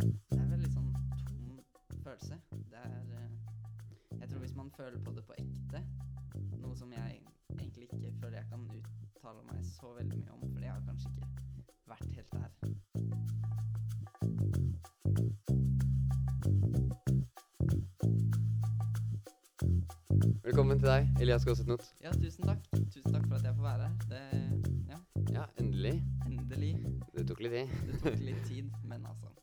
Det er veldig sånn tom følelse. Det er eh, Jeg tror hvis man føler på det på ekte, noe som jeg egentlig ikke føler jeg kan uttale meg så veldig mye om, fordi jeg har kanskje ikke vært helt der. Velkommen til deg, Elias Gåsetnot. Ja, tusen takk. Tusen takk for at jeg får være her. Det Ja, Ja, endelig. endelig. Det tok litt tid. Det tok litt tid, men altså.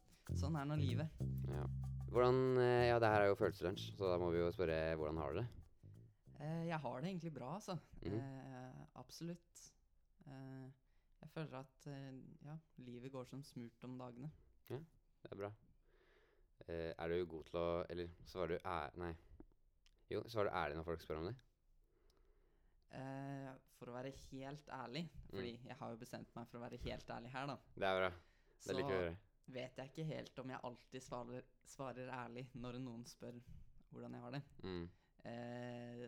Sånn er nå livet. Ja. Hvordan eh, Ja, det her er jo følelseslunsj, så da må vi jo spørre hvordan har du det? Eh, jeg har det egentlig bra, altså. Mm. eh, absolutt. Eh, jeg føler at ja, livet går som smurt om dagene. Ja, Det er bra. Er du god til å Eller svarer du æ... Nei. Jo, svarer du ærlig når folk spør om det? For å være helt ærlig, fordi jeg har jo bestemt meg for å være helt ærlig her, da. Det er bra. Det liker vi å høre. Vet jeg ikke helt om jeg alltid svarer, svarer ærlig når noen spør hvordan jeg har det. Mm. Eh,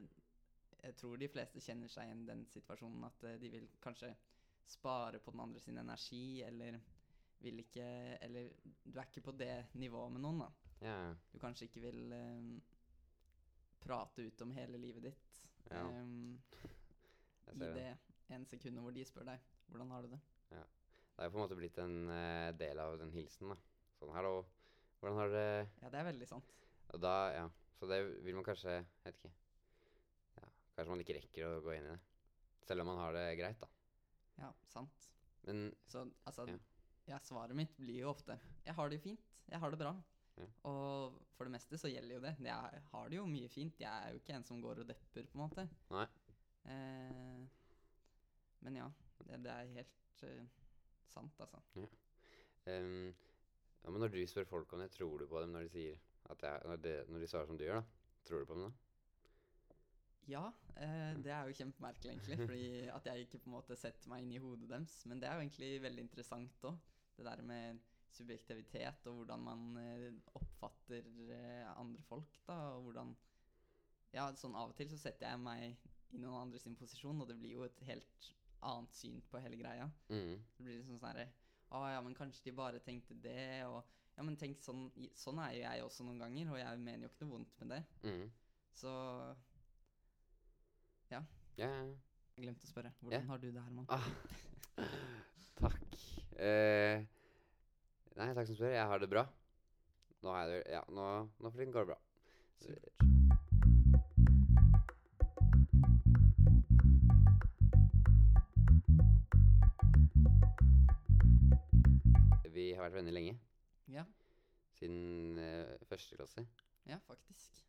jeg tror de fleste kjenner seg igjen i den situasjonen at eh, de vil kanskje spare på den andre sin energi, eller vil ikke Eller du er ikke på det nivået med noen, da. Ja, ja. Du kanskje ikke vil eh, prate ut om hele livet ditt Ja. em, i det. ene sekundet hvor de spør deg hvordan har du det. Det er jo på en måte blitt en uh, del av den hilsen, da. Sånn hallo, hvordan har det? Ja, det er veldig sant. Og da, ja. Så det vil man kanskje Jeg vet ikke. Ja, kanskje man ikke rekker å gå inn i det. Selv om man har det greit, da. Ja, sant. Men Så altså Ja. ja. svaret mitt blir jo ofte 'Jeg har det jo fint. Jeg har det bra'. Ja. Og for det meste så gjelder jo det. Jeg har det jo mye fint. Jeg er jo ikke en som går og depper, på en måte. Nei. Eh, men ja, det, det er helt eh, sant, altså. Ehm, ja, men når du spør folk om det, tror du på dem når de sier at er, når, de, når de svarer som du gjør, da? Tror du på dem da? Ja, eh, det er jo kjempemerkelig, egentlig. Fordi at jeg ikke på en måte setter meg inn i hodet deres. Men det er jo egentlig veldig interessant òg. Det der med subjektivitet og hvordan man eh, oppfatter eh, andre folk, da. Og hvordan Ja, sånn av og til så setter jeg meg i noen andres posisjon, og det blir jo et helt annet syn på hele greia. Mm. Det blir liksom sånn herre Å ja, men kanskje de bare tenkte det, og Ja, men tenk sånn Sånn er jo jeg også noen ganger, og jeg mener jo ikke noe vondt med det. Mm. Så Ja, ja, ja. Jeg glemte å spørre. Hvordan yeah. har du det, Herman? Ah, takk. Eh, nei, takk som spør. Jeg har det bra. Nå har jeg det Ja, nå, nå går det bra. Supert. Vi har vært venner lenge. Ja, Siden uh, første klasse. ja, faktisk.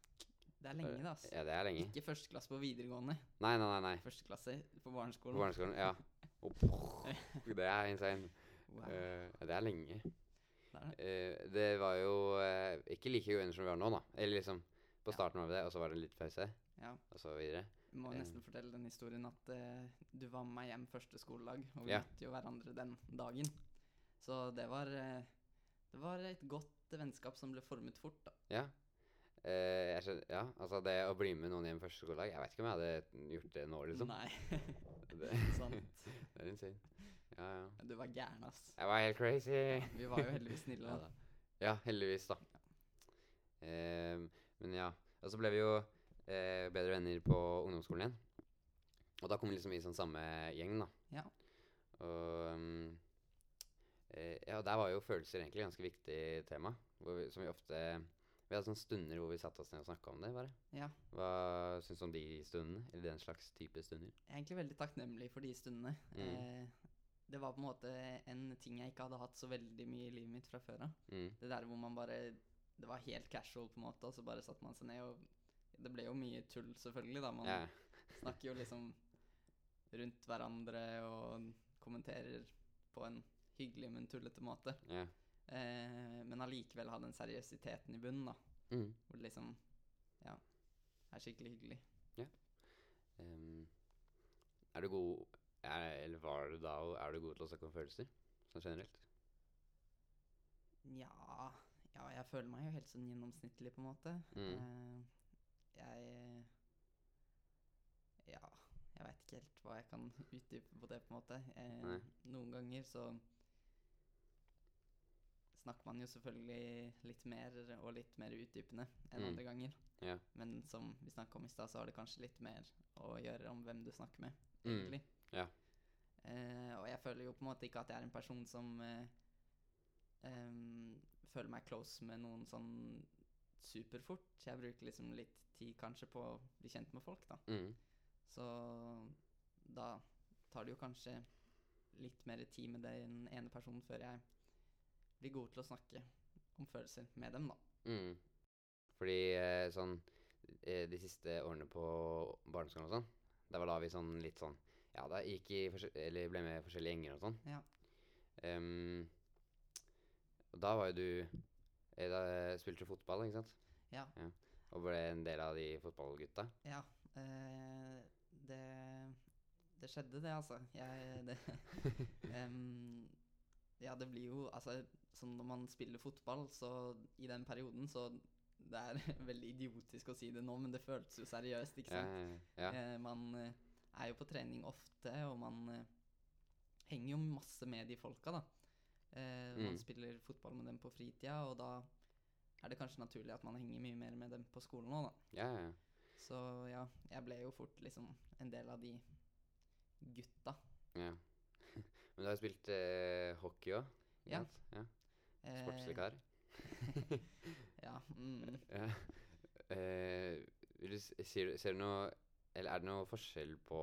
Det er lenge, da. Altså. Ja, det er lenge. Ikke første klasse på videregående. Nei, nei, nei. nei. Første klasse på På barneskolen. barneskolen. Ja. Og, det er insane. Wow. Uh, det er lenge. Det er det. Uh, det var jo ikke like gode venner som vi har nå, da. Eller liksom på starten starten av det, og så var det litt pause, Ja. og så videre. Du må nesten fortelle den historien at uh, du var med meg hjem første skoledag, og vi Ja. møtte jo hverandre den dagen. Så det var eh, Det var et godt vennskap som ble formet fort, da. Ja. Eh, skjønner, ja, altså det å bli med noen hjem første skoledag Jeg vet ikke om jeg hadde gjort det nå, liksom. Nei. Det, Sant. det er insane. Ja, ja. Du var gæren, ass. Jeg var helt crazy. Vi var jo heldigvis snille, da. Ja, heldigvis, da. Eh, men ja. Og så ble vi jo eh, bedre venner på ungdomsskolen igjen. Og da kom vi liksom i sånn samme gjeng, da. Ja. Og um, Ja, der var jo følelser egentlig ganske viktig tema. Vi, som vi ofte Vi hadde sånne stunder hvor vi satte oss ned og snakka om det, bare. ja. Hva syns du om de stundene? Eller den slags type stunder? Jeg er egentlig veldig takknemlig for de stundene. Mm. Eh, det var på en måte en ting jeg ikke hadde hatt så veldig mye i livet mitt fra før av. Mm. Det der hvor man bare Det var helt casual, på en måte, og så bare satte man seg ned og Det ble jo mye tull, selvfølgelig, da. Man Ja. snakker jo liksom rundt hverandre og kommenterer på en hyggelig, men tullete måte. ja. Eh, men allikevel ha den seriøsiteten i bunnen, da. Mm. Hvor det liksom Ja, er skikkelig hyggelig. Ehm, er du god er, Eller var du da er du god til å snakke om følelser? Sånn generelt? Ja, ja, jeg føler meg jo helt sånn gjennomsnittlig, på en måte. Mm. Eh, jeg Ja, jeg veit ikke helt hva jeg kan utdype på det, på en måte. Eh, noen ganger så snakker man jo selvfølgelig litt mer og litt mer utdypende enn Mm. andre ganger. Ja. Men som vi snakka om i stad, så har det kanskje litt mer å gjøre om hvem du snakker med, Mm. egentlig. Ja. Eh, og jeg føler jo på en måte ikke at jeg er en person som eh, um, føler meg close med noen sånn superfort. Jeg bruker liksom litt tid kanskje på å bli kjent med folk, da. Mm. Så da tar det jo kanskje litt mer tid med den ene personen før jeg blir god til å snakke om følelser med dem, da. Mm. Fordi eh, sånn eh, de siste årene på barneskolen og sånn, der var da vi sånn litt sånn Ja, da gikk i eller ble med i forskjellige gjenger og sånn. Ja. Um, og da var jo du eh, Da spilte du fotball, ikke sant? Ja. Og ble en del av de fotballgutta. Ja. Eh, det Det skjedde, det, altså. Jeg det, em, Ja, det blir jo Altså, sånn når man spiller fotball, så i den perioden, så Det er veldig idiotisk å si det nå, men det føltes jo seriøst, ikke sant? ja, ja. Eh, man eh, er jo på trening ofte, og man eh, henger jo masse med de folka, da. Eh, Man Mm. spiller fotball med dem på fritida, og da er det kanskje naturlig at man henger mye mer med dem på skolen òg, da. ja, ja. Så ja, jeg ble jo fort liksom en del av de gutta. ja. Men du har jo spilt eh, hockey òg? Ja. ja. Sportsvikar. Ja. Mm. Ja. Eh, vil du, s- ser du noe Eller er det noe forskjell på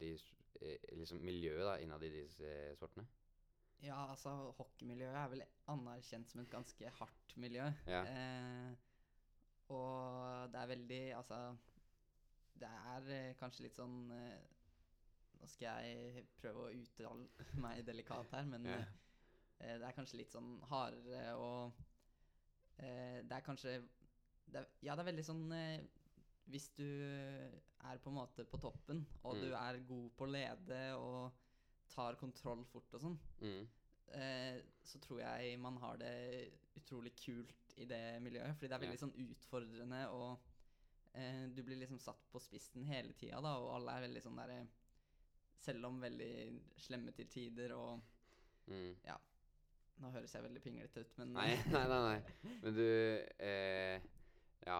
de, eh, liksom miljøet da, innad i disse eh, sportene? ja, altså hockeymiljøet er vel anerkjent som et ganske hardt miljø. Ja. Eh, og det er veldig Altså Det er eh, kanskje litt sånn eh, Nå skal jeg prøve å uttale meg delikat her, men Ja. eh, det er kanskje litt sånn hardere og eh, Det er kanskje det er, Ja, det er veldig sånn eh, Hvis du er på en måte på toppen, og Mm. du er god på å lede og tar kontroll fort og sånn, Mm. så tror jeg man har det utrolig kult i det miljøet. Fordi det er veldig Ja. sånn utfordrende, og du blir liksom satt på spissen hele tida, da, og alle er veldig sånn derre Selv om veldig slemme til tider, og Mm. Nå høres jeg veldig pinglete ut, men Nei, nei, nei, nei. Men du eh, Ja.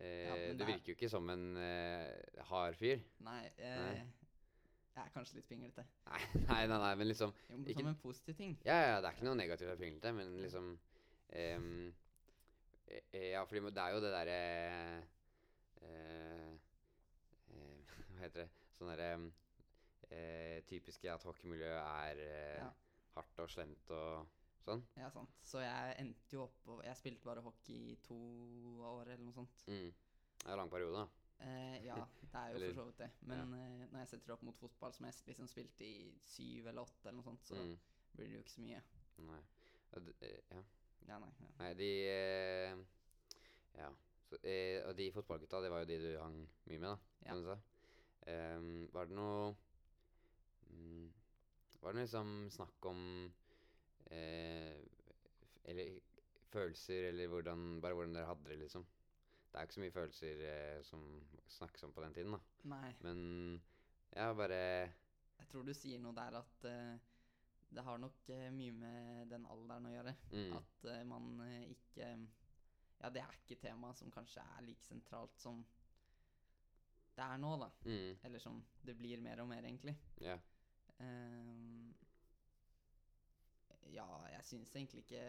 Eh, Ja, du er- virker jo ikke som en eh, hard fyr. Nei, eh, Nei. jeg er kanskje litt pinglete. Nei, nei, nei, nei men liksom Jo, men Som en positiv ting. Ja, ja, det er ikke noe negativt ved pinglete, men liksom eh, Ja, fordi det er jo det derre eh, eh, Hva heter det? Sånn derre eh, typiske at hockeymiljøet er eh, Ja. hardt og slemt og sånn. Ja, sant. Så jeg endte jo opp og Jeg spilte bare hockey i to år, eller noe sånt. Mm. Det er en lang periode, da. Eh, ja, det er jo Eller- for så vidt det. Men eh, når jeg setter det opp mot fotball, som jeg liksom spilte i syv eller åtte, eller noe sånt, så Mm. blir det jo ikke så mye. Nei. D- eh, Ja. Ja, nei. Ja. Nei, de eh, Ja. Så, eh, og de fotballgutta, det var jo de du hang mye med, da, Ja. som du sa. Ehm, var det noe mm, Var det liksom snakk om eh, Eller følelser, eller hvordan Bare hvordan dere hadde det, liksom. Det er ikke så mye følelser eh, som snakkes om på den tiden, da. Nei. Men ja, bare Jeg tror du sier noe der at eh, det har nok eh, mye med den alderen å gjøre. mm, At eh, man eh, ikke Ja, det er ikke tema som kanskje er like sentralt som det er nå, da. mm, Eller som det blir mer og mer, egentlig. Ja. Ehm, ja, jeg syns egentlig ikke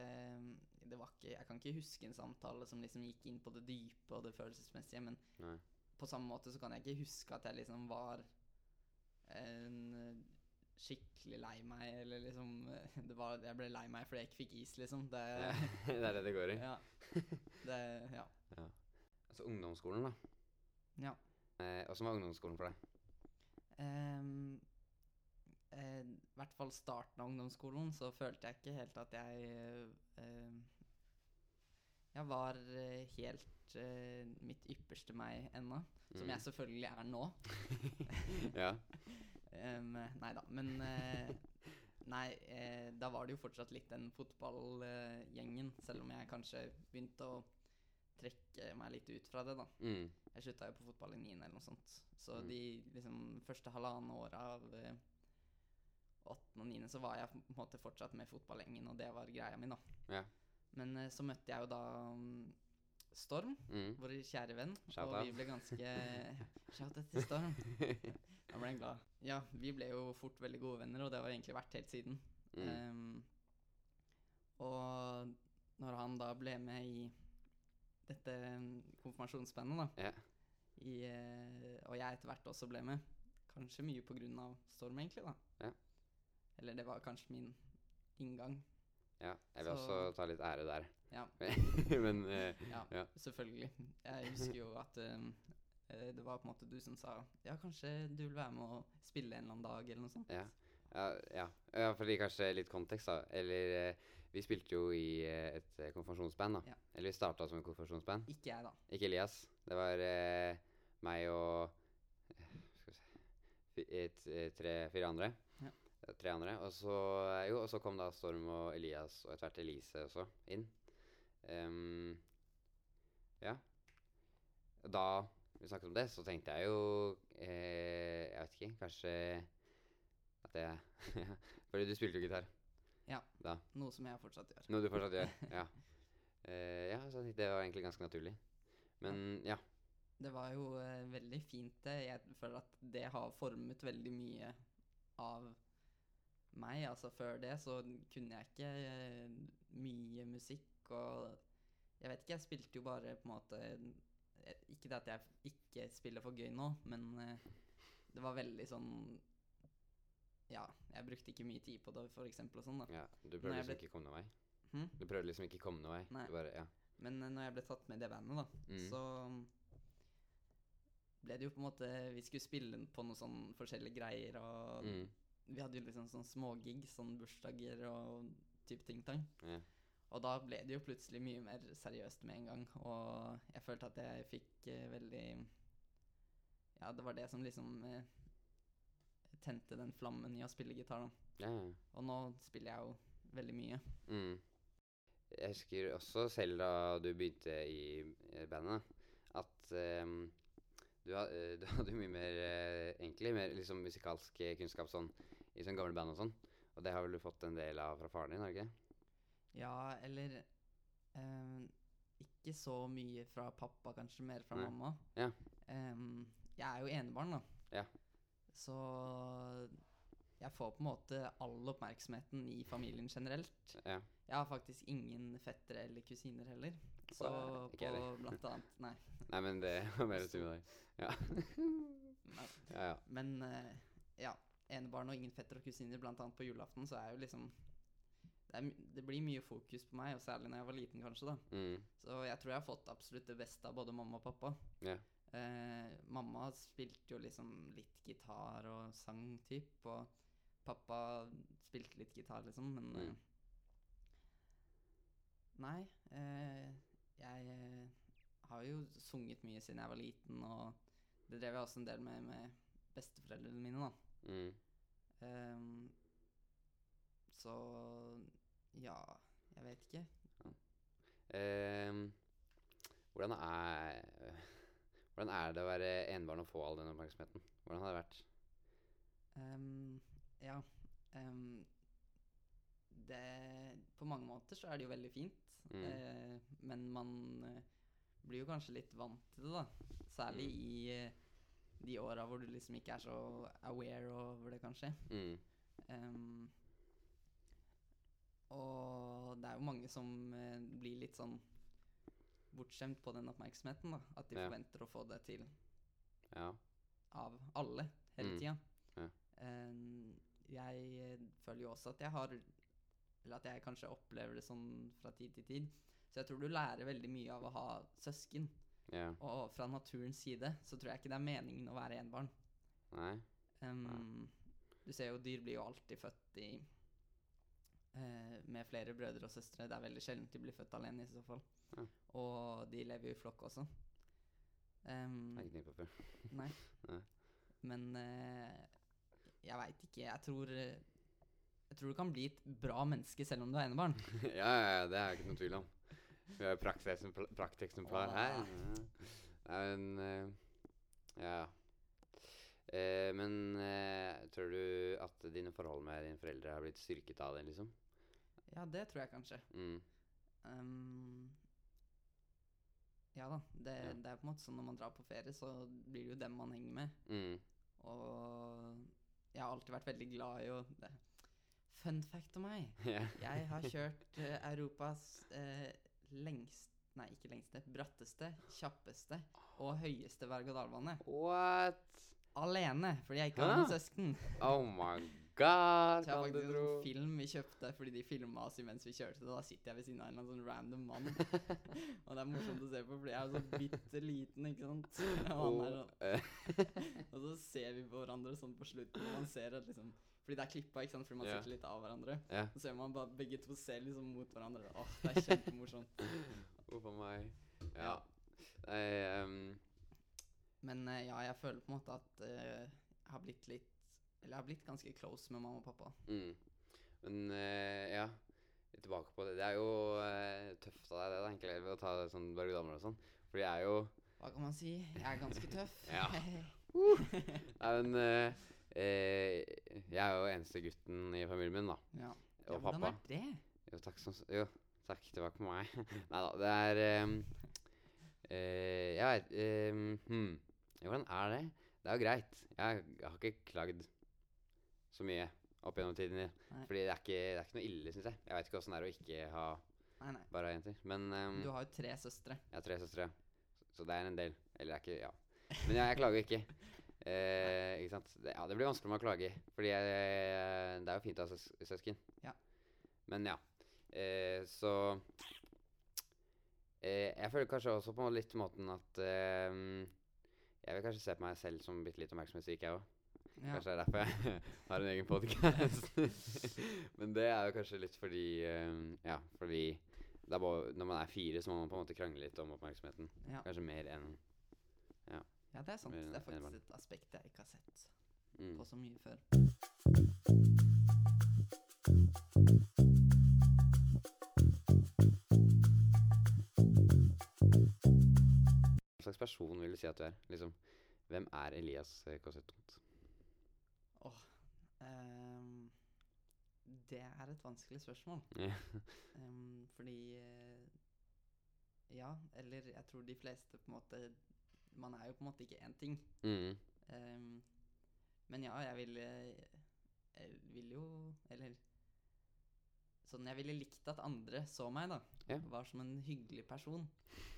Det var ikke Jeg kan ikke huske en samtale som liksom gikk inn på det dype og det følelsesmessige, men Nei. på samme måte så kan jeg ikke huske at jeg liksom var en eh, skikkelig lei meg, eller liksom det var, Jeg ble lei meg fordi jeg ikke fikk is, liksom. Det, Ja, det er det det går i. ja. Det, ja. Altså ungdomsskolen, da. ja. Eh, Åssen var ungdomsskolen for deg? Ehm, eh, I hvert fall starten av ungdomsskolen så følte jeg ikke helt at jeg eh, Jeg var eh, helt eh, mitt ypperste meg ennå. Som Mm. jeg selvfølgelig er nå. Ja. Um, nei da, men eh, Nei, eh, da var det jo fortsatt litt den fotballgjengen, selv om jeg kanskje begynte å trekke meg litt ut fra det, da. Mm. Jeg slutta jo på fotball i niende eller noe sånt. Så Mm. de liksom første halvannen året av åttende og niende så var jeg på en måte fortsatt med fotballengen, og det var greia mi, da. Ja. Men eh, så møtte jeg jo da mm, Storm, Mm. vår kjære venn, Shout og out. vi ble ganske Shout out til Storm. Da ble han glad. Ja, vi ble jo fort veldig gode venner, og det har egentlig vært helt siden. Mm. Ehm, og når han da ble med i dette konfirmasjonsbandet, da, Ja. i, eh, og jeg etter hvert også ble med, kanskje mye på grunn av Storm, egentlig, da. Eller det var kanskje min inngang. ja. Jeg vil Så- også ta litt ære der. Ja. Men uh, Ja, Ja. selvfølgelig. Jeg husker jo at um, det var på en måte du som sa Ja, kanskje du vil være med å spille en eller annen dag, eller noe sånt. Ja. Ja, ja. ja, fordi kanskje litt kontekst, da. Eller eh, vi spilte jo i et konfirmasjonsband, da. Ja. Eller vi starta som et konfirmasjonsband. Ikke jeg, da. Ikke Elias. Det var eh, meg og Skal vi se tre-fire andre. Tre andre. Og så, eh, jo, og så kom da Storm og Elias og etter hvert Elise også inn. Um, ja. Da vi snakket om det, så tenkte jeg jo eh, Jeg vet ikke, kanskje at jeg Fordi du spilte jo gitar. Ja. Da. Noe som jeg fortsatt gjør. Noe du fortsatt gjør. Ja. Uh, ja, så det var egentlig ganske naturlig. Men ja. Det var jo uh, veldig fint, det. Jeg føler at det har formet veldig mye av meg. Altså før det så kunne jeg ikke eh, mye musikk, og jeg vet ikke, jeg spilte jo bare på en måte eh, Ikke det at jeg ikke spiller for gøy nå, men eh, det var veldig sånn Ja, jeg brukte ikke mye tid på det, for eksempel, og sånn, da. ja du prøvde liksom ble- ikke å komme noen vei. Hmm? Du prøvde liksom ikke å komme noen vei. Nei. Bare, ja. Men når jeg ble tatt med i det bandet, da, Mm. så ble det jo på en måte Vi skulle spille på noen sånn forskjellige greier, og Mm. Vi hadde jo liksom sånn smågig, sånn bursdager og type ting-tang. ja. Og da ble det jo plutselig mye mer seriøst med en gang, og jeg følte at jeg fikk eh, veldig Ja, det var det som liksom eh, tente den flammen i å spille gitar, da. Ja. Og nå spiller jeg jo veldig mye. Mm. Jeg husker også selv da du begynte i eh, bandet, at ehm, du, eh, du hadde jo mye mer eh, egentlig mer liksom musikalsk eh, kunnskap sånn i sånn gamle band og sånn. Og det har vel du fått en del av fra faren din, har du ikke? Ja, eller um, Ikke så mye fra pappa, kanskje mer fra Nei. mamma. Ja. Um, jeg er jo enebarn, da. Ja. Så jeg får på en måte all oppmerksomheten i familien generelt. Ja. Jeg har faktisk ingen fettere eller kusiner heller. Så på blant annet Nei. Nei, men det var mer å si med deg. Ja. nei. ja, ja. Men eh, ja. Enebarn og ingen fettere og kusiner, blant annet på julaften, så er jo liksom det, er, det blir mye fokus på meg, og særlig når jeg var liten, kanskje. da Mm. Så jeg tror jeg har fått absolutt det beste av både mamma og pappa. Ja. Eh, mamma spilte jo liksom litt gitar og sang, typ, og pappa spilte litt gitar, liksom, men Mm. eh, Nei, eh, jeg eh, har jo sunget mye siden jeg var liten, og det drev jeg også en del med med besteforeldrene mine, da. Mm. Um, så ja, jeg vet ikke. Ehm, hvordan er Hvordan er det å være enebarn og få all den oppmerksomheten? Hvordan har det vært? Ehm, ja. Um, det På mange måter så er det jo veldig fint. Mm. Eh, men man eh, blir jo kanskje litt vant til det, da. Særlig Mm. i eh, de åra hvor du liksom ikke er så aware over det, kanskje. Mm. Um, og det er jo mange som eh, blir litt sånn bortskjemt på den oppmerksomheten. da At de Ja. forventer å få det til Ja. av alle hele Mm. tida. Ja. Ehm, jeg eh, føler jo også at jeg har Eller at jeg kanskje opplever det sånn fra tid til tid. Så jeg tror du lærer veldig mye av å ha søsken. Ja. Og fra naturens side så tror jeg ikke det er meningen å være enbarn. Nei. Um, du ser jo dyr blir jo alltid født i uh, med flere brødre og søstre. Det er veldig sjelden de blir født alene i så fall. Ja. Og de lever jo i flokk også. Um, Det har ikke ny før. Nei. Nei. Men eh, jeg veit ikke. Jeg tror Jeg tror du kan bli et bra menneske selv om du er enebarn. ja, ja, ja, det er jeg ikke noe tvil om. Vi har jo prakteksemplar her. Ja. Nei, men eh, Ja. Eh, men eh, tror du at dine forhold med dine foreldre har blitt styrket av det, liksom? Ja, det tror jeg kanskje. Mm. Um, ja da. Det, Ja. det er på en måte sånn når man drar på ferie, så blir det jo dem man henger med. Mm. Og jeg har alltid vært veldig glad i å det. Fun fact om meg. Yeah. Jeg har kjørt uh, Europas uh, lengst Nei, ikke lengste. Bratteste, kjappeste og høyeste berg-og-dal-bane. What? Alene, fordi jeg ikke har noen søsken. Oh my god, Det du faktisk en sånn film vi kjøpte fordi de filma oss imens vi kjørte. Da sitter jeg ved siden av en sånn random mann. og det er morsomt å se på, fordi jeg er så bitte liten, ikke sant. Og, er, sånn- eh, og så ser vi på hverandre sånn på slutten, og man ser at liksom Fordi det er klippa, ikke sant, fordi man yeah. sitter litt av hverandre. Yeah. Så ser man bare begge to ser liksom mot hverandre. Åh, det er kjempemorsomt. Uff a meg. Ja. Ja. Nei, um... Men uh, ja, jeg føler på en måte at uh, jeg har blitt litt Eller jeg har blitt ganske close med mamma og pappa. mm. Men eh, ja, tilbake på det. Det er jo eh, tøft av deg, det, da, egentlig, å ta sånn berg-og-dal-bane og sånn. For jeg er jo Hva kan man si? Jeg er ganske tøff. Ja. Nei, men eh, eh, Jeg er jo eneste gutten i familien min, da. ja. Og ja, hvordan er det? Jo, takk som Jo, takk. Tilbake på meg. Nei da, det er um, Jeg veit um, hmm. Hvordan er det? Det er jo greit. Jeg har ikke klagd så mye opp gjennom tiden. Nei. Fordi det er ikke, det er ikke noe ille, syns jeg. Jeg veit ikke åssen det er å ikke ha Nei, nei. bare ha jenter. Men um, Du har jo tre søstre. jeg har tre søstre, så, så det er en del. Eller det er ikke Ja. Men ja, jeg klager ikke. Eh, ikke sant? Det, ja, det blir vanskelig med å klage, fordi jeg, det er jo fint å ha søs søsken. Ja. Men ja. Eh, så eh, Jeg føler kanskje også på litt måten at eh, Jeg vil kanskje se på meg selv som bitte litt oppmerksomhetssyk, jeg òg. Ja. Kanskje det er derfor jeg har en egen podkast. Men det er jo kanskje litt fordi eh, Ja, fordi det er bare, når man er fire, så må man på en måte krangle litt om oppmerksomheten. Ja. Kanskje mer enn ja, ja. det er sant. Det er faktisk et aspekt jeg ikke har sett mm. på så mye før. Hva slags person vil du si at du er? Liksom, hvem er Elias Tomt? Åh, ehm, det er et vanskelig spørsmål. Ehm, fordi eh, Ja, eller jeg tror de fleste på en måte Man er jo på en måte ikke én ting. Mm. Um, men ja, jeg ville Jeg ville jo Eller Sånn jeg ville likt at andre så meg, da. Ja. Var som en hyggelig person.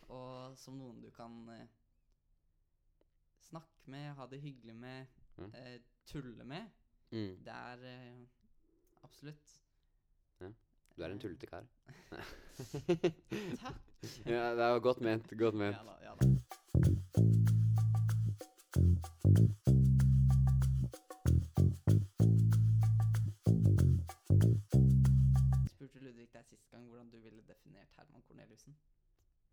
Og som noen du kan eh, snakke med, ha det hyggelig med, mm. eh, tulle med. Mm. Det er uh, absolutt Du er en tullete kar. Takk! ja, det var godt ment. Godt ment. Ja da, ja da. Spurte Ludvig deg sist gang hvordan du ville definert Herman Corneliussen?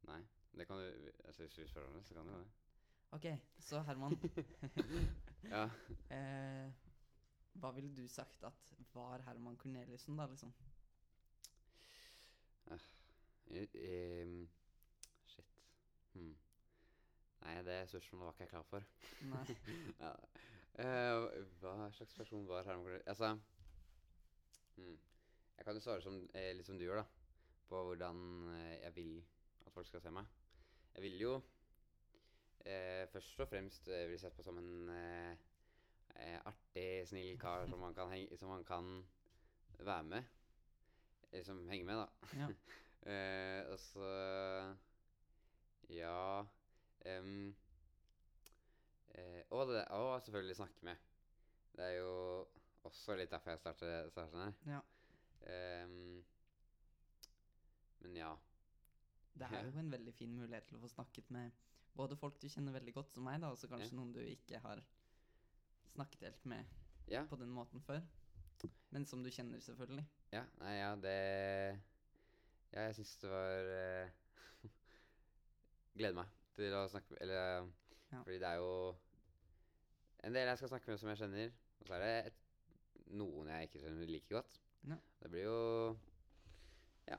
Nei, det kan du altså, Hvis vi spør om det, så kan du det. Ok, så Herman, Ja. eh, hva ville du sagt at var Herman Corneliussen, da, liksom? Uh, ehm, shit. Hmm. Nei, det spørsmålet var ikke jeg klar for. Nei. ja. uh, hva slags person var Herman Corneliussen? Altså hmm. Jeg kan jo svare som, eh, litt som du gjør, da. På hvordan eh, jeg vil at folk skal se meg. Jeg vil jo eh, først og fremst eh, bli sett på som en eh, eh, artig, snill kar som man kan, henge, som man kan være med. Eller som henger med, da. Ja. Eh, og så Ja um, eh, og, det, og selvfølgelig snakke med. Det er jo også litt derfor jeg starter, starter her. Ja. Um, men ja. Det er jo en veldig fin mulighet til å få snakket med både folk du kjenner veldig godt som meg, da, og så kanskje Ja. noen du ikke har snakket helt med Ja, på den måten før. Men som du kjenner, selvfølgelig. ja, nei, ja, det Ja, jeg syns det var uh, Gleder meg til å snakke med Eller Ja. Fordi det er jo en del jeg skal snakke med som jeg kjenner, og så er det et, noen jeg ikke kjenner like godt. Ja. Det blir jo Ja.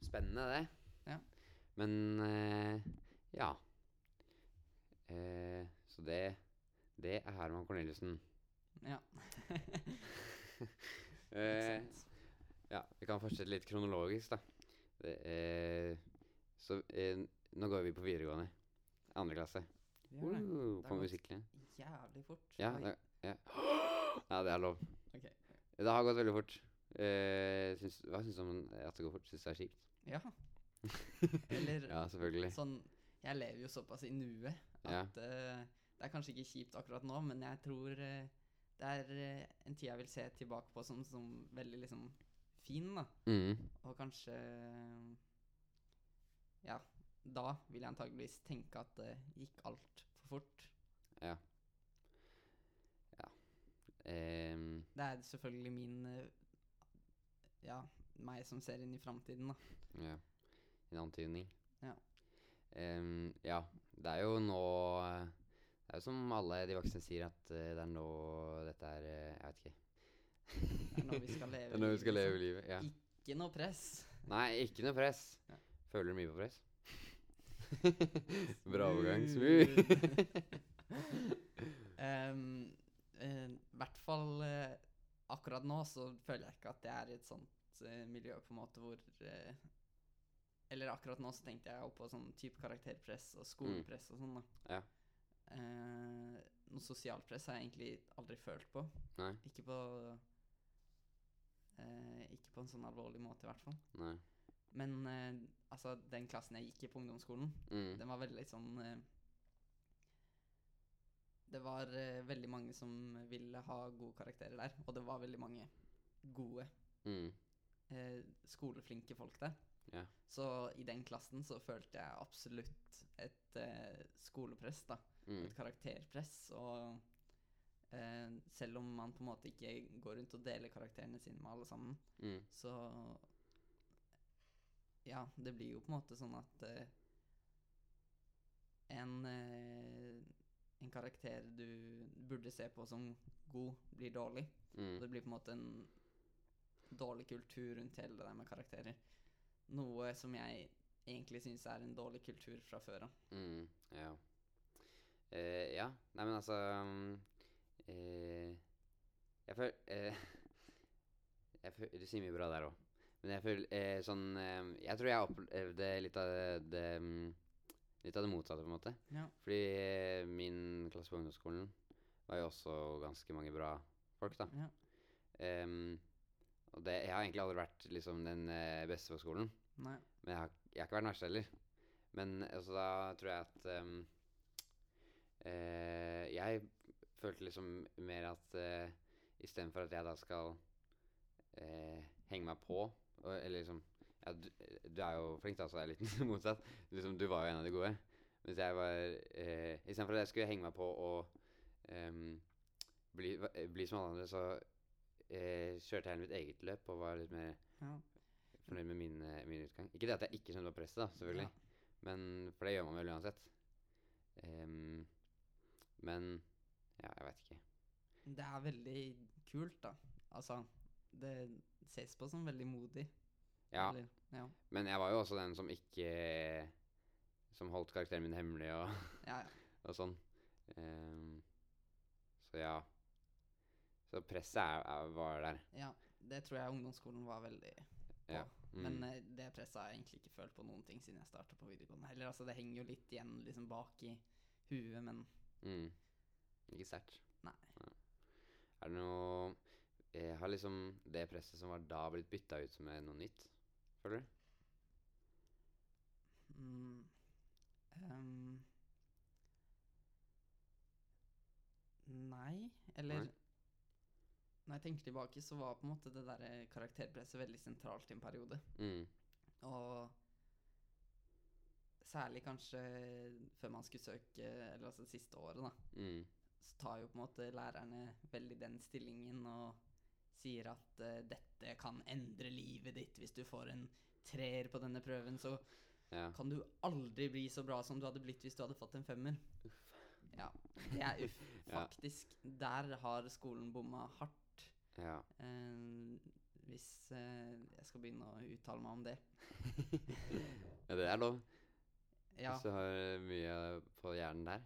Spennende, det. Ja. Men uh, ja. Uh, så det det er Herman Corneliussen. Ja. Eh, ja, vi kan fortsette litt kronologisk, da. Det, eh, så eh, nå går vi på videregående. Andre klasse. Vi gjør det. Uh, Det på musikklinjen. Jævlig fort. Ja, det, ja. ja, det er lov. Okay. Det har gått veldig fort. Eh, syns, hva syns du om at det går fort? Syns du det er kjipt? Ja. Eller Ja, selvfølgelig. sånn Jeg lever jo såpass i nuet Ja. at eh, det er kanskje ikke kjipt akkurat nå, men jeg tror eh, det er eh, en tid jeg vil se tilbake på som, som veldig liksom fin, da. Mm. Og kanskje Ja, da vil jeg antageligvis tenke at det gikk altfor fort. Ja. Ja. Um. Det er selvfølgelig min eh, Ja, meg som ser inn i framtiden, da. ja. En antydning. Ja. Um, ja. Det er jo nå Det er jo som alle de voksne sier, at eh, det er nå dette er eh, Jeg vet ikke. Det er nå vi skal leve Det vi skal leve liksom. livet. Ja. Ikke noe press. Nei, ikke noe press. Ja. Føler du mye på press? Bra overgang. um, I eh, hvert fall uh, akkurat nå så føler jeg ikke at jeg er i et sånt uh, miljø på en måte hvor Eller akkurat nå så tenkte jeg på sånn type karakterpress og skolepress og sånn, da. Ja. Eh, noe sosialt press har jeg egentlig aldri følt på. Nei. Ikke på eh, Ikke på en sånn alvorlig måte, i hvert fall. Nei. Men eh, altså, den klassen jeg gikk i på ungdomsskolen, Mm. den var veldig sånn eh, Det var eh, veldig mange som ville ha gode karakterer der, og det var veldig mange gode, Mm. eh, skoleflinke folk der. Yeah. Så i den klassen så følte jeg absolutt et skolepress, da. Mm. Et karakterpress. Og eh, selv om man på en måte ikke går rundt og deler karakterene sine med alle sammen, Mm. så Ja, det blir jo på en måte sånn at eh, en, eh, en karakter du burde se på som god, blir dårlig. Mm. det blir på en måte en dårlig kultur rundt hele det der med karakterer. Noe som jeg egentlig syns er en dårlig kultur fra før av. Mm, ja. Eh, ja. Nei, men altså um, uh, Jeg føler uh, Du sier mye bra der òg. Men jeg føler eh, sånn Jeg tror jeg opplevde litt av det, det um, Litt av det motsatte, på en måte. Ja. Fordi min klasse på ungdomsskolen var jo også ganske mange bra folk, da. Ja. Um, og det, jeg har egentlig aldri vært liksom den beste på skolen. Nei. Men jeg har, jeg har ikke vært den verste heller. Men altså, da tror jeg at Jeg følte liksom mer at eh, istedenfor at jeg da skal eh, henge meg på Eller liksom ja, du, du er jo flink, da, så det er litt motsatt. Liksom, du var jo en av de gode. Mens jeg var eh, Istedenfor at jeg skulle henge meg på og ehm, bli, bli som alle andre, så eh, kjørte jeg mitt eget løp og var litt mer Ja. fornøyd med min, eh, min utgang. Ikke det at jeg ikke skjønte på presset, da, selvfølgelig. Men, for det gjør man vel uansett. Ehm, men ja, jeg veit ikke. Det er veldig kult, da. Altså, det ses på som veldig modig. Ja, Eller, ja. men jeg var jo også den som ikke Som holdt karakteren min hemmelig og, ja, ja. og sånn. Um, så ja. Så presset er, er, var der. ja. Det tror jeg ungdomsskolen var veldig på. Ja. Mm. Men eh, det presset har jeg egentlig ikke følt på noen ting siden jeg starta på videregående. Heller, altså, det henger jo litt igjen liksom bak i huet, men Mm. Ikke sterkt. Nei. Er det noe Har liksom det presset som var da, blitt bytta ut med noe nytt? Føler du? mm, Um. Nei, eller Nei. Når jeg tenker tilbake, så var på en måte det der karakterpresset veldig sentralt i en periode. Mm. Og særlig kanskje før man skulle søke, eller altså det siste året, da, Mm. så tar jo på en måte lærerne veldig den stillingen og sier at uh, dette kan endre livet ditt hvis du får en treer på denne prøven, så Ja. kan du aldri bli så bra som du hadde blitt hvis du hadde fått en femmer. Ja, det er uff. Ja. Faktisk. Der har skolen bomma hardt. ja. Eh, hvis eh, jeg skal begynne å uttale meg om det. ja, det er lov. Ja, Hvis du har mye på hjernen der.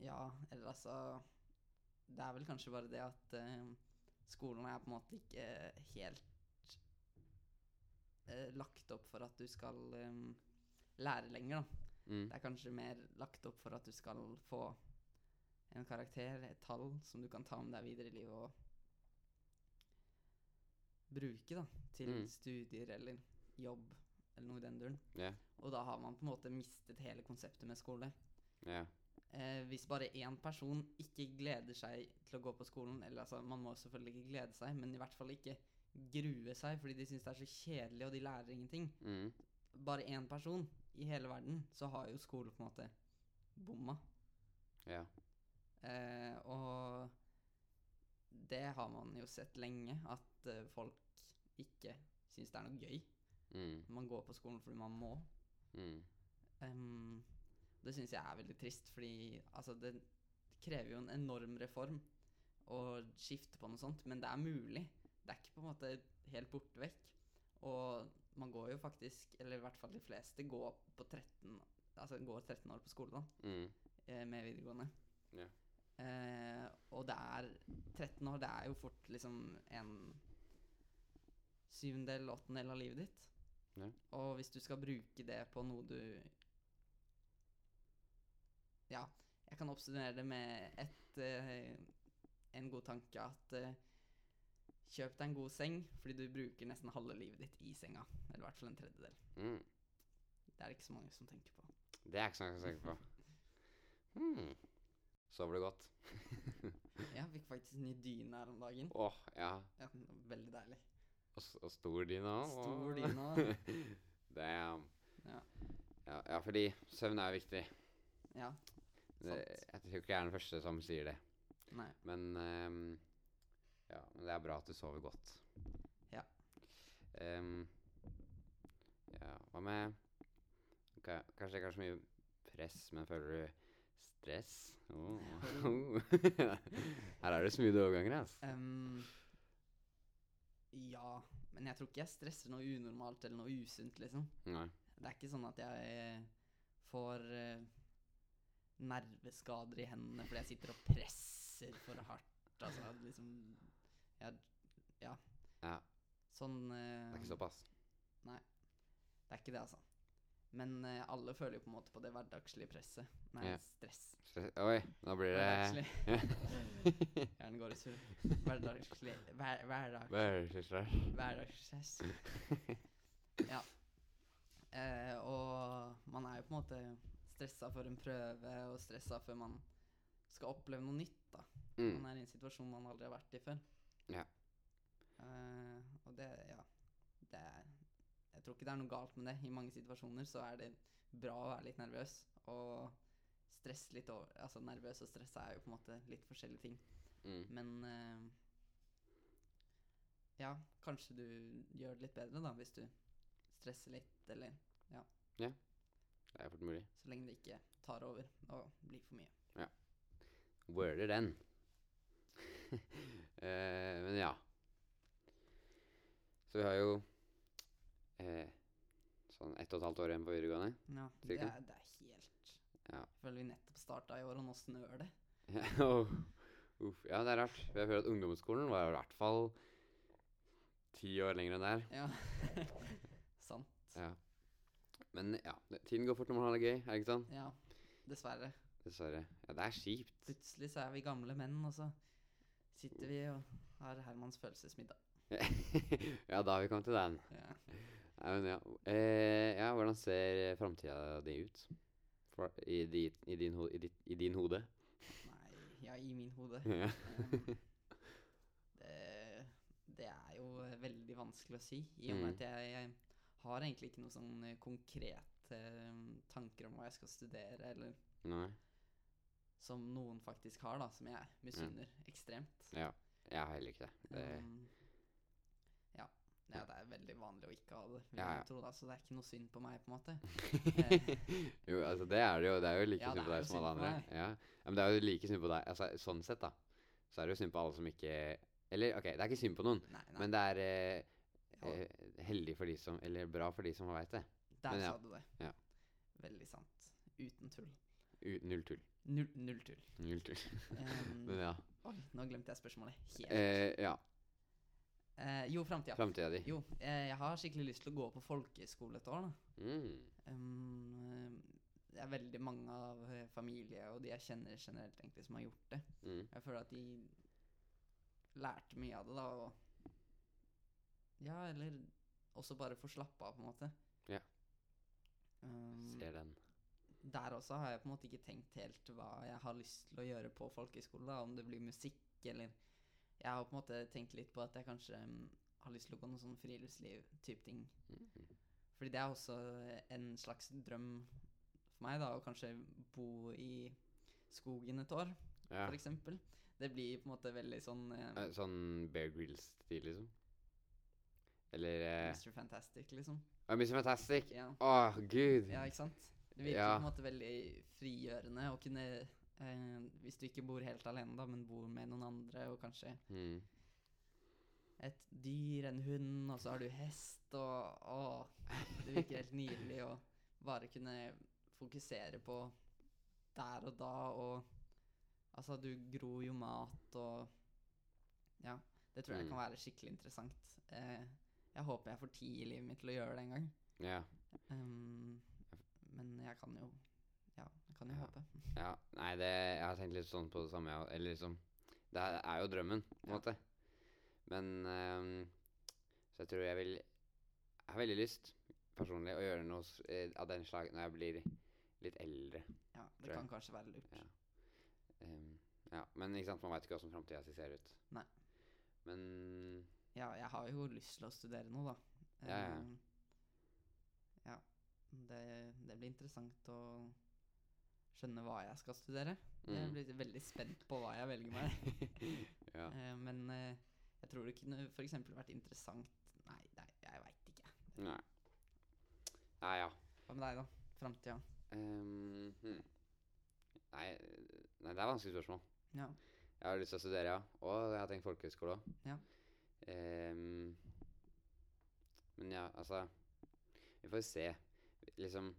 Ja, eller altså Det er vel kanskje bare det at uh, skolen er på en måte ikke helt uh, lagt opp for at du skal um, lære lenger, da. Mm. Det er kanskje mer lagt opp for at du skal få en karakter, et tall, som du kan ta med deg videre i livet og bruke da, til Mm. studier eller jobb eller noe i den duren. Ja. Og da har man på en måte mistet hele konseptet med skole. Ja. Eh, hvis bare én person ikke gleder seg til å gå på skolen Eller altså, man må selvfølgelig ikke glede seg, men i hvert fall ikke grue seg fordi de syns det er så kjedelig og de lærer ingenting. Mm. Bare én person i hele verden, så har jo skole på en måte bomma. Ja. Eh, og det har man jo sett lenge, at eh, folk ikke syns det er noe gøy. Mm. Man går på skolen fordi man må. Mm. Um, det syns jeg er veldig trist, fordi altså, det krever jo en enorm reform å skifte på noe sånt, men det er mulig. Det er ikke på en måte helt borte vekk. Og man går jo faktisk, eller i hvert fall de fleste, går på 13 Altså går 13 år på skole, da, Mm. eh, med videregående. Yeah. Eh, og det er 13 år, det er jo fort liksom en syvendel, åttendel av livet ditt. Ja. Og hvis du skal bruke det på noe du Ja, jeg kan oppsummere det med et, uh, en god tanke at uh, Kjøp deg en god seng, fordi du bruker nesten halve livet ditt i senga. Eller i hvert fall en tredjedel. Mm. Det er det ikke så mange som tenker på. Det er ikke så mange som tenker på. Hmm. Sover du godt? Jeg fikk faktisk ny dyne her om dagen. Åh, ja. Ja, veldig deilig. Og, stor dyne òg. Stor dyne. Damn. Ja. Ja, ja, fordi søvn er viktig. Ja. Det, Sant. jeg tror ikke jeg er den første som sier det. Nei. Men um, ja, det er bra at du sover godt. Ja. Um, ja, hva med ok, Kanskje ikke er så mye press, men føler du stress? Oh. Her er det smoothe overganger, altså. Ehm, ja, men jeg tror ikke jeg stresser noe unormalt eller noe usunt, liksom. Nei. Det er ikke sånn at jeg eh, får eh, nerveskader i hendene fordi jeg sitter og presser for hardt. Altså liksom jeg, Ja. Ja. Sånn uh, Det er ikke såpass. Nei. Det er ikke det, altså. Men eh, alle føler jo på en måte på det hverdagslige presset. Nei, Ja. stress. Stress- Oi, nå blir det Hverdagslig. Hjernen går i surr. Hverdagslig hver, hverdag, Hverdagsstress. Hverdagsstress. ja. Eh, og man er jo på en måte stressa for en prøve, og stressa før man skal oppleve noe nytt. da. Mm. Man er i en situasjon man aldri har vært i før. Ja. Eh, og det, ja det er, Jeg tror ikke det er noe galt med det. I mange situasjoner så er det bra å være litt nervøs. Og stress litt over Altså nervøs og stress er jo på en måte litt forskjellige ting. Mm. Men uh, ja, kanskje du gjør det litt bedre da hvis du stresser litt, eller Det er fort mulig. så lenge det ikke tar over og blir for mye. Worder den. uh, men ja. Så vi har jo eh, sånn ett og et halvt år igjen på videregående. Ja, det er, det er helt Ja. Jeg føler vi nettopp starta i år, og nå snør det. Oh, uff, ja, det er rart. Jeg føler at ungdomsskolen var i hvert fall ti år lenger enn der. Ja. Sant. Ja. Men ja, tiden går fort når man har det gøy, er det ikke sånn? Ja, dessverre. Dessverre. Ja, det er kjipt. Plutselig så er vi gamle menn, og så sitter vi og har Hermans følelsesmiddag. ja, da har vi kommet til den. Ja. Nei, men ja. Eh, ja, hvordan ser framtida di ut? For, i, di, i, din ho, i, ditt, I din hode? Nei, ja, i min hode. ja. Det, det er jo veldig vanskelig å si, i og med Mm. at jeg, jeg har egentlig ikke noen sånn eh, konkrete eh, tanker om hva jeg skal studere, eller Nei. som noen faktisk har, da, som jeg misunner ekstremt. Ja. Jeg har heller ikke det. det Um, ja. Ja, det er veldig vanlig å ikke ha det, vil Ja, jeg ja. tro, da, så det er ikke noe synd på meg, på en måte. jo, altså det er det jo. Det er jo like Ja, synd på deg som alle andre. Ja. Men det er jo like synd på deg. Altså, sånn sett, da. Så er det jo synd på alle som ikke Eller ok, det er ikke synd på noen, Nei, nei. men det er eh, eh, heldig for de som Eller bra for de som veit det. der men ja, sa du det. ja. Veldig sant. Uten tull. U null tull. Null, null tull. Null tull. um, Men ja. oi, nå glemte jeg spørsmålet helt. Eh, ja. Eh, jo, framtida. Framtida di. Jo, eh, jeg har skikkelig lyst til å gå på folkeskole et år, da. Mm. Um, det er veldig mange av eh, familie og de jeg kjenner generelt, egentlig, som har gjort det. Mm. Jeg føler at de lærte mye av det, da, og Ja, eller også bare få slappe av, på en måte. Ja. Um, Ser den. der også har jeg på en måte ikke tenkt helt hva jeg har lyst til å gjøre på folkehøyskole. Om det blir musikk eller Jeg har på en måte tenkt litt på at jeg kanskje um, har lyst til å gå noe sånn friluftsliv-type ting. Mm. Fordi det er også en slags drøm for meg, da, å kanskje bo i skogen et år, Ja. eksempel. Det blir på en måte veldig sånn Eh, Sånn Bear Grills-stil, liksom? Eller eh, Mr. Fantastic, liksom. oh, Mr. Fantastic! Ja. Åh, gud! ja, ikke sant? Det virker Ja. på en måte veldig frigjørende å kunne eh, Hvis du ikke bor helt alene, da, men bor med noen andre, og kanskje Mm. et dyr, en hund, og så har du hest, og å, Det virker helt nydelig å bare kunne fokusere på der og da, og Altså, du gror jo mat, og Ja. Det tror jeg Mm. kan være skikkelig interessant. Eh, jeg håper jeg får tid i livet mitt til å gjøre det en gang. Ja. Um, men jeg kan jo Ja, jeg Ja. håpe. ja. Nei, det, jeg har tenkt litt sånn på det samme. Eller liksom Det er, jo drømmen, på en måte. Men um, Så jeg tror jeg vil Jeg har veldig lyst, personlig, å gjøre noe eh, av den slag når jeg blir litt eldre. Ja, Det kan kanskje være lurt. Ja. Um, ja. Men ikke sant, man veit ikke hvordan framtida si ser ut. Nei. Men Ja, jeg har jo lyst til å studere noe, da. Ja, ja. Ehm, ja. Det, det blir interessant å skjønne hva jeg skal studere. Jeg Mm. blir veldig spent på hva jeg velger meg. ja. Eh, men eh, jeg tror det kunne f.eks. vært interessant Nei, nei jeg veit ikke. Nei. Nei, ja. Hva med deg, da? Framtida? Um, hmm. nei, nei, det er et vanskelig spørsmål. Ja. Jeg har lyst til å studere, ja. Og jeg har tenkt folkehøyskole òg. Ja. men ja, altså Vi får se. Liksom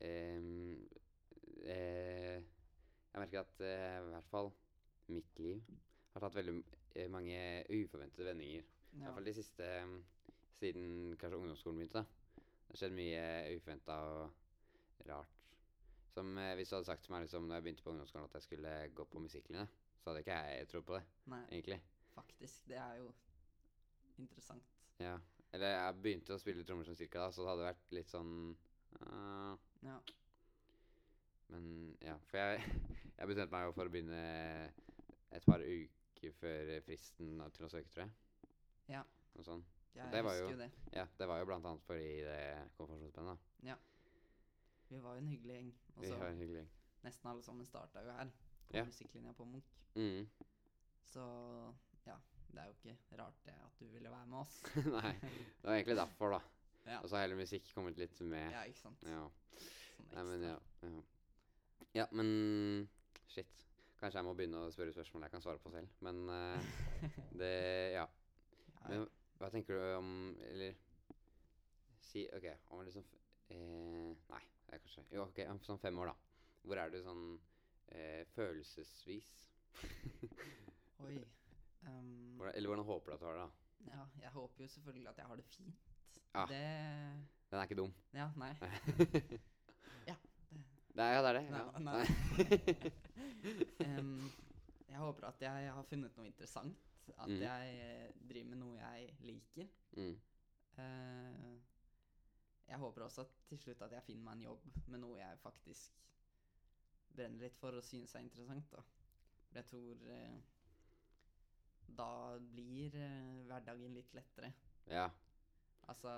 ehm, eh, Jeg merker at eh, i hvert fall mitt liv har tatt veldig eh, mange uforventede vendinger. I hvert fall de siste um, Siden kanskje ungdomsskolen begynte. da. Det har skjedd mye uforventa og rart. Som eh, Hvis du hadde sagt til meg liksom, når jeg begynte på ungdomsskolen at jeg skulle gå på musikklinje, så hadde ikke jeg trodd på det, Nei, egentlig. faktisk. Det er jo interessant. Ja. Eller jeg begynte å spille trommer som cirka da, så det hadde vært litt sånn uh, Ja. Men ja, for jeg, jeg bestemte meg jo for å begynne et par uker før fristen til å søke, tror jeg. Ja. Noe sånt. Jeg Det var husker jo- det. Ja, det var jo blant annet fordi det konfirmasjonsbandet. da. Vi var jo en hyggelig gjeng. Og så en hyggelig nesten alle sammen starta jo her. På Ja. musikklinja på Munch. Mm. Så ja, det er jo ikke rart det at du ville være med oss. Nei, det var egentlig derfor, da. Ja, Og så har hele musikk kommet litt med. ja ikke sant. Ja. Sånn Nei, men ja. ja. Ja, men shit. Kanskje jeg må begynne å spørre spørsmål jeg kan svare på selv. Men uh, det Ja. Men hva tenker du om Eller si OK, om liksom eh, Nei, det er kanskje Jo, OK, om sånn fem år, da. Hvor er du sånn eh, følelsesvis? Oi. Um, Hvordan, eller hvordan håper du at du har det? da? ja, jeg håper jo selvfølgelig at jeg har det fint. Ja. Det Den er ikke dum. Ja, nei. Det er, ja, det er det. Nei, ja. nei. Em, jeg håper at jeg har funnet noe interessant. At Mm. jeg eh, driver med noe jeg liker. mm. Uh, jeg håper også at til slutt at jeg finner meg en jobb med noe jeg faktisk brenner litt for og synes er interessant. da. For Jeg tror uh, da blir uh, hverdagen litt lettere. Ja. Altså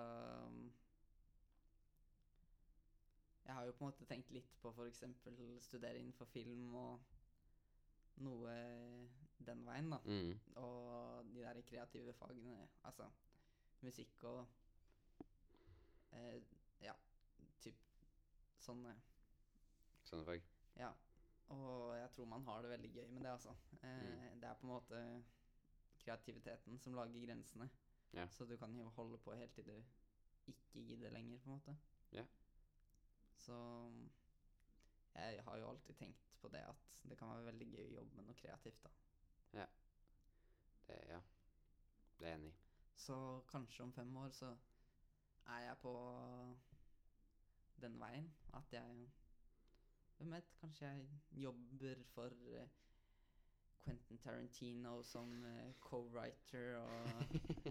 Jeg har jo på en måte tenkt litt på f.eks. studere innenfor film og noe den veien, da. Mm. Og de der kreative fagene. Altså musikk og eh, Ja, typ sånne. Sånne fag. Ja. Og jeg tror man har det veldig gøy med det, altså. Eh, Mm. Det er på en måte kreativiteten som lager grensene. Ja. Så du kan jo holde på helt til du ikke gidder lenger, på en måte. Ja. Så jeg har jo alltid tenkt på det at det kan være veldig gøy å jobbe med noe kreativt, da. Det, ja. Det er jeg enig i. Så kanskje om fem år så er jeg på den veien at jeg Hvem vet, kanskje jeg jobber for eh, Quentin Tarantino som eh, co-writer og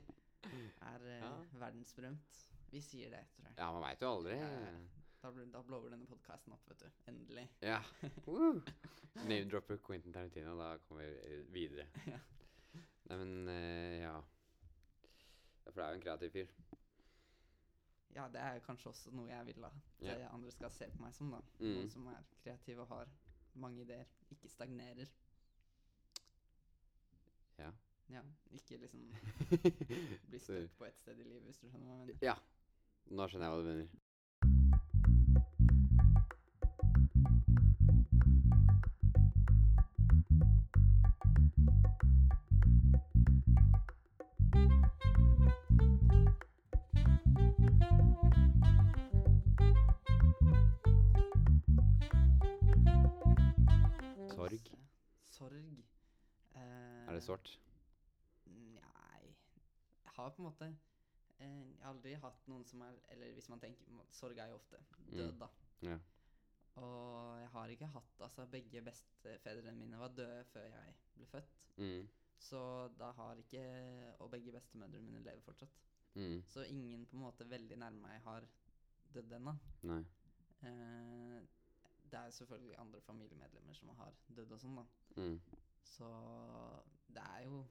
er eh, Ja. verdensberømt. Vi sier det, tror jeg. Ja, man veit jo aldri. Ja, ja. Da, da blower denne podkasten opp, vet du. Endelig. Ja. Woo! Name-dropper Quentin Tarantino, da kommer vi videre. Ja. Nei, men uh, ja. For det er jo en kreativ fyr. Ja, det er kanskje også noe jeg vil at eh, andre skal se på meg som, da. Mm. Noen som er kreativ og har mange ideer. Ikke stagnerer. Ja. Ja, ikke liksom bli stuck på ett sted i livet, hvis du skjønner hva jeg mener. Ja. Nå skjønner jeg hva du mener. På en måte eh, Jeg har aldri hatt noen som er Eller hvis man tenker Sorg er jo ofte død, Mm. Ja. Og jeg har ikke hatt Altså, begge bestefedrene mine var døde før jeg ble født. Mm. Så da har ikke Og begge bestemødrene mine lever fortsatt. Mm. Så ingen på en måte veldig nærme meg har dødd ennå. Eh, det er selvfølgelig andre familiemedlemmer som har dødd og sånn, da. Mm. Så det er jo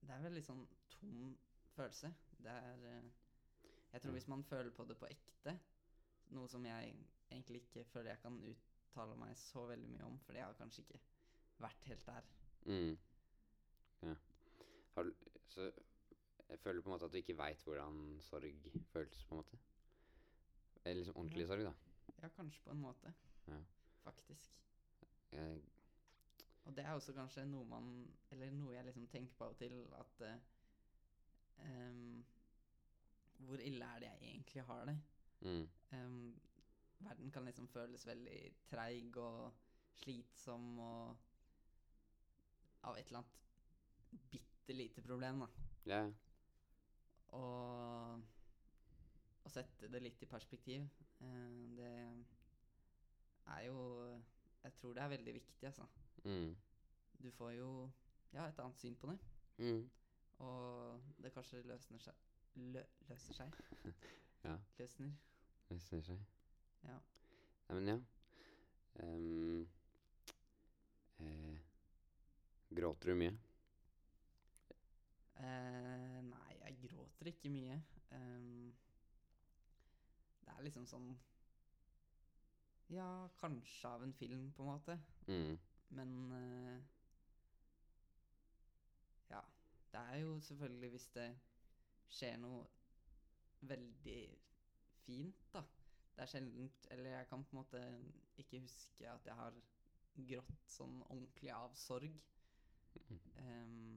Det er veldig sånn tom følelse. Det er eh, Jeg tror hvis man føler på det på ekte, noe som jeg egentlig ikke føler jeg kan uttale meg så veldig mye om, for jeg har kanskje ikke vært helt der. Mm. Ja. Har Så jeg føler på en måte at du ikke veit hvordan sorg føles, på en måte. Eller liksom ordentlig sorg, da. Ja, kanskje på en måte. Ja. Faktisk. Jeg, Og det er også kanskje noe man Eller noe jeg liksom tenker på av og til, at eh, em, Hvor ille er det jeg egentlig har det? mm. Um, verden kan liksom føles veldig treig og slitsom og Av et eller annet bitte lite problem, da. Ja. Og å sette det litt i perspektiv, uh, det er jo Jeg tror det er veldig viktig, altså. Mm. Du får jo ja, et annet syn på det. Mm. Og det kanskje løsner seg lø, Løser seg? Ja. Løsner. Løsner seg. Ja. Nei, men ja. Um, eh, gråter du mye? Uh, nei, jeg gråter ikke mye. Um, det er liksom sånn Ja, kanskje av en film, på en måte. Mm. Men eh, Ja. Det er jo selvfølgelig hvis det skjer noe veldig fint, da. Det er sjeldent Eller jeg kan på en måte ikke huske at jeg har grått sånn ordentlig av sorg. Ehm,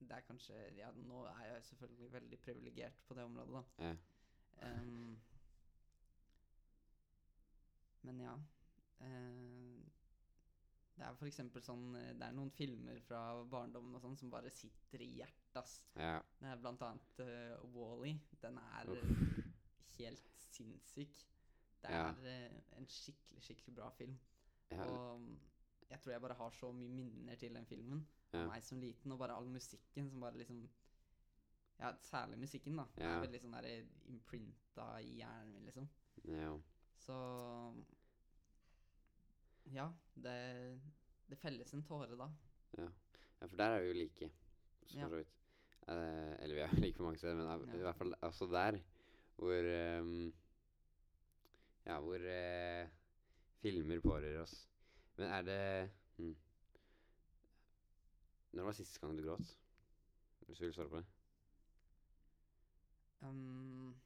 det er kanskje Ja, nå er jeg selvfølgelig veldig privilegert på det området, da. Ja. Um, men ja. eh, det er eksempel sånn eh, Det er noen filmer fra barndommen og sånn som bare sitter i hjertet, ass. Ja. Det er blant annet uh, Wall-E. Den er Uff. eh, helt sinnssyk. Det Ja. er eh, en skikkelig, skikkelig bra film. Ja. Og mm, jeg tror jeg bare har så mye minner til den filmen Ja. meg som liten, og bare all musikken som bare liksom Ja, særlig musikken, da. Ja. Er veldig sånn der imprinta i hjernen min, liksom. ja. Så Ja, det, det felles en tåre da. Ja, for der er vi jo like, så Ja. vidt. Eh, eller vi er jo like på mange steder, men av- Ja. i hvert fall også der hvor um, Ja, hvor uh, filmer pårører oss. Men er det hmm. Når var siste gang du gråt? Hvis du vil svare på det? Um,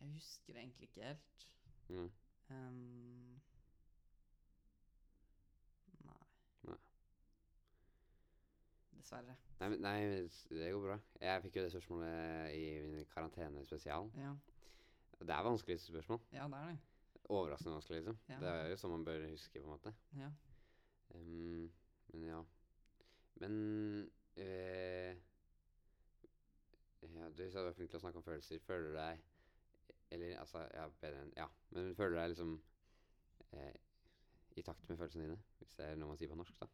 jeg husker det egentlig ikke helt. Mm. Um, nei. Nei. Dessverre. Nei, nei, det går bra. Jeg fikk jo det spørsmålet i min karantenespesial. Ja, det er vanskelig spørsmål. ja det er det. overraskende vanskelig, liksom. Ja. Det er jo sånn man bør huske, på en måte. Ja. Um, men ja. Men øh, ja, Du sa du var flink til å snakke om følelser. Føler du deg Eller altså, ja, bedre enn Ja, men føler du deg liksom eh, i takt med følelsene dine? Hvis det er noe man sier på norsk, da.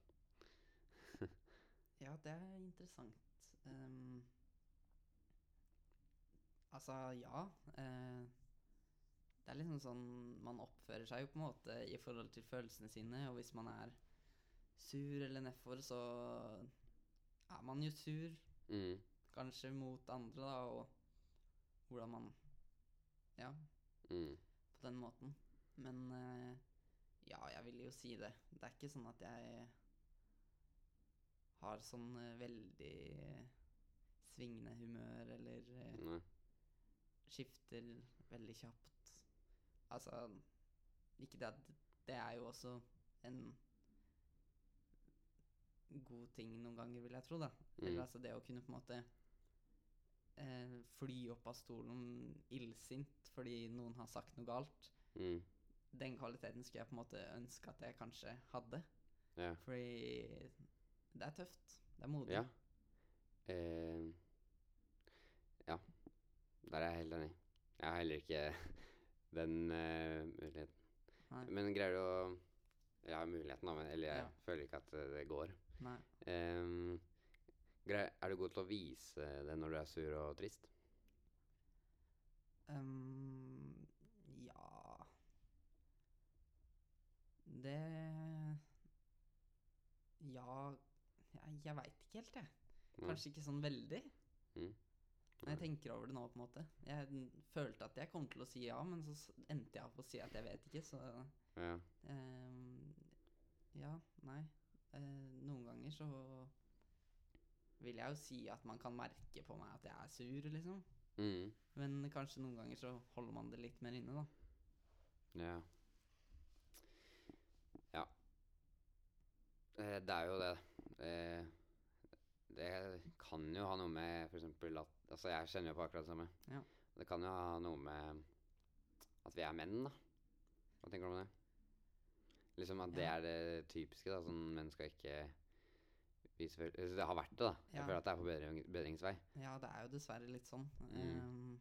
Ja, det er interessant. Um, altså, ja. Uh, det er liksom sånn Man oppfører seg jo på en måte i forhold til følelsene sine, og hvis man er sur eller nedfor, så er man jo sur, Mm, kanskje mot andre, da, og hvordan man Ja, mm, på den måten. Men uh, ja, jeg vil jo si det. Det er ikke sånn at jeg har sånn eh, veldig svingende humør eller eh, nei. skifter veldig kjapt. Altså Ikke det at Det er jo også en god ting noen ganger, vil jeg tro, da. Eller Mm. altså det å kunne på en måte eh, fly opp av stolen illsint fordi noen har sagt noe galt. Mm, Den kvaliteten skulle jeg på en måte ønske at jeg kanskje hadde. ja. Fordi det er tøft. Det er modig. Ja. Eh, ja. Der er jeg helt enig. Jeg har heller ikke den uh, muligheten. Nei. Men greier du å Jeg har muligheten, da, men eller jeg Ja. føler ikke at eh, det går. Nei. Ehm, grei, er du god til å vise det når du er sur og trist? Um, ja Det Ja Jeg, jeg veit ikke helt, jeg. Kanskje ikke sånn veldig. Mm. Når jeg tenker over det nå, på en måte. Jeg følte at jeg kom til å si ja, men så endte jeg opp å si at jeg vet ikke, så Ja. ehm, Ja, nei. Uh, noen ganger så vil jeg jo si at man kan merke på meg at jeg er sur, liksom. Mm. Men kanskje noen ganger så holder man det litt mer inne, da. Ja. Ja. Eh, det er jo det. Eh, det kan jo ha noe med eksempel at Altså, jeg kjenner jo på akkurat det samme. Ja. Det kan jo ha noe med at vi er menn, da. Hva tenker du om det? Liksom at det Ja. er det typiske, da. Sånn menn skal ikke vise følelser altså, Det har vært det, da. Jeg Ja. føler at det er på bedring, bedringsvei. Ja, det er jo dessverre litt sånn. Mm. Um,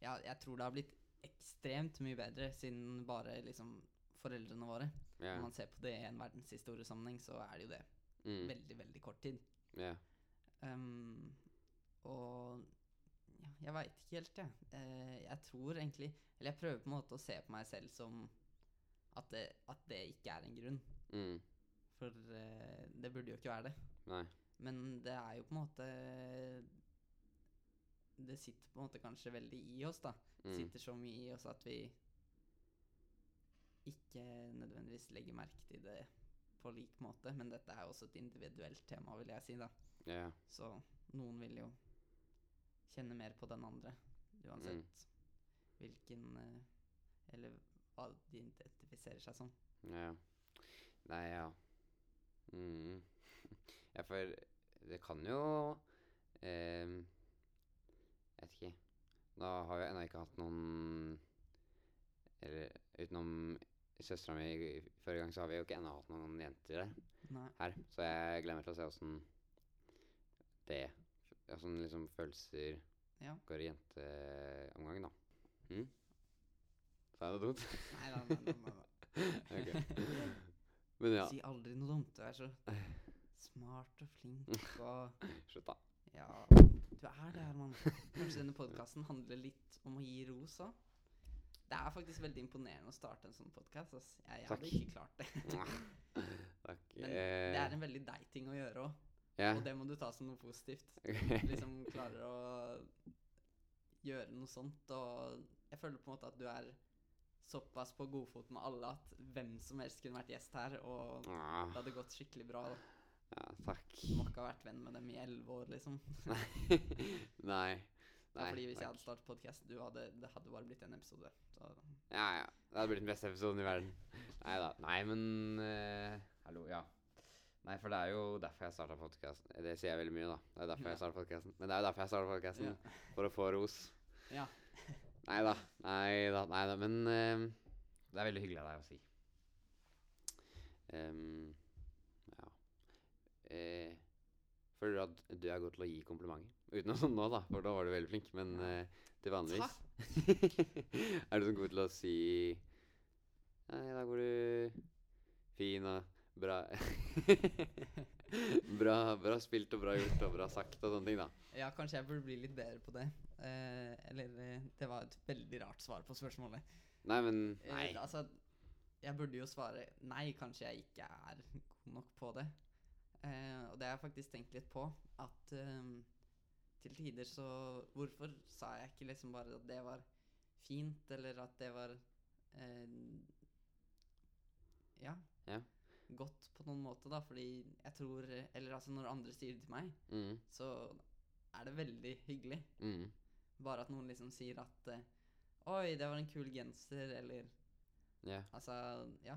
ja, jeg tror det har blitt ekstremt mye bedre siden bare liksom foreldrene våre. Ja. Når man ser på det i en verdenshistoriesammenheng, så er det jo det Mm. veldig, veldig kort tid. Ja. Um, og ja, jeg veit ikke helt, jeg. Eh, jeg tror egentlig Eller jeg prøver på en måte å se på meg selv som at det, at det ikke er en grunn. Mm. For uh, det burde jo ikke være det. Nei. Men det er jo på en måte Det sitter på en måte kanskje veldig i oss, da. Mm. Sitter så mye i oss at vi ikke nødvendigvis legger merke til det på lik måte. Men dette er jo også et individuelt tema, vil jeg si, da. Ja. Så noen vil jo kjenne mer på den andre, uansett Mm. hvilken eh, Eller hva de identifiserer seg som. Ja. Nei, ja. Mm. Ja, for det kan jo eh, Jeg vet ikke. Da har jeg ennå ikke hatt noen Eller utenom søstera mi forrige gang, så har vi jo ikke ennå hatt noen jenter her. Så jeg glemmer til å se åssen det Åssen liksom følelser Ja. går i jenteomgangen, da. Mm? Sa jeg noe dumt? Nei, da. nei, nei. Men ja. Si aldri noe dumt. Du er så smart og flink og Slutt, da. Ja, du er det, Herman. Kanskje denne podkasten handler litt om å gi ros òg? Det er faktisk veldig imponerende å starte en sånn podkast. Jeg, jeg hadde ikke klart det. Men det er en veldig deg ting å gjøre òg, ja. og det må du ta som noe positivt. Liksom klarer å gjøre noe sånt, og jeg føler på en måte at du er såpass på godfot med alle at hvem som helst kunne vært gjest her, og Ah, det hadde gått skikkelig bra. da. ja, takk. Du må ikke ha vært venn med dem i elleve år, liksom. Nei. Nei, fordi hvis jeg hadde startet podkast, hadde, det hadde bare blitt en episode. Så Ja, ja. Det hadde blitt den beste episoden i verden. Nei da. Nei, men uh, Hallo, ja. Nei, for det er jo derfor jeg starta podkasten. Det sier jeg veldig mye, da. Det er derfor Ja. jeg starta podkasten. Men det er jo derfor jeg starta podkasten. Ja. For å få ros. Ja. Nei da. Nei da. Nei da. Men uh, Det er veldig hyggelig av deg å si. Um, ja. Uh, føler du at du er god til å gi komplimenter? Uten sånn nå, da, for da var du veldig flink. Men uh, til vanligvis Er du så god til å si Nei, da går du fin og bra bra, bra spilt og bra gjort og bra sagt og sånne ting, da. Ja, kanskje jeg burde bli litt bedre på det. Eh, eller eh, Det var et veldig rart svar på spørsmålet. Nei, men Eh, Nei. altså, jeg burde jo svare nei, kanskje jeg ikke er god nok på det. Eh, og det har jeg faktisk tenkt litt på. At til tider så Hvorfor sa jeg ikke liksom bare at det var fint, eller at det var eh, Ja. Ja. Godt på noen måte, da, fordi jeg tror Eller altså, når andre sier det til meg, Mm, så er det veldig hyggelig. mm, Bare at noen liksom sier at eh, Oi, det var en kul genser, eller ja. Altså, ja.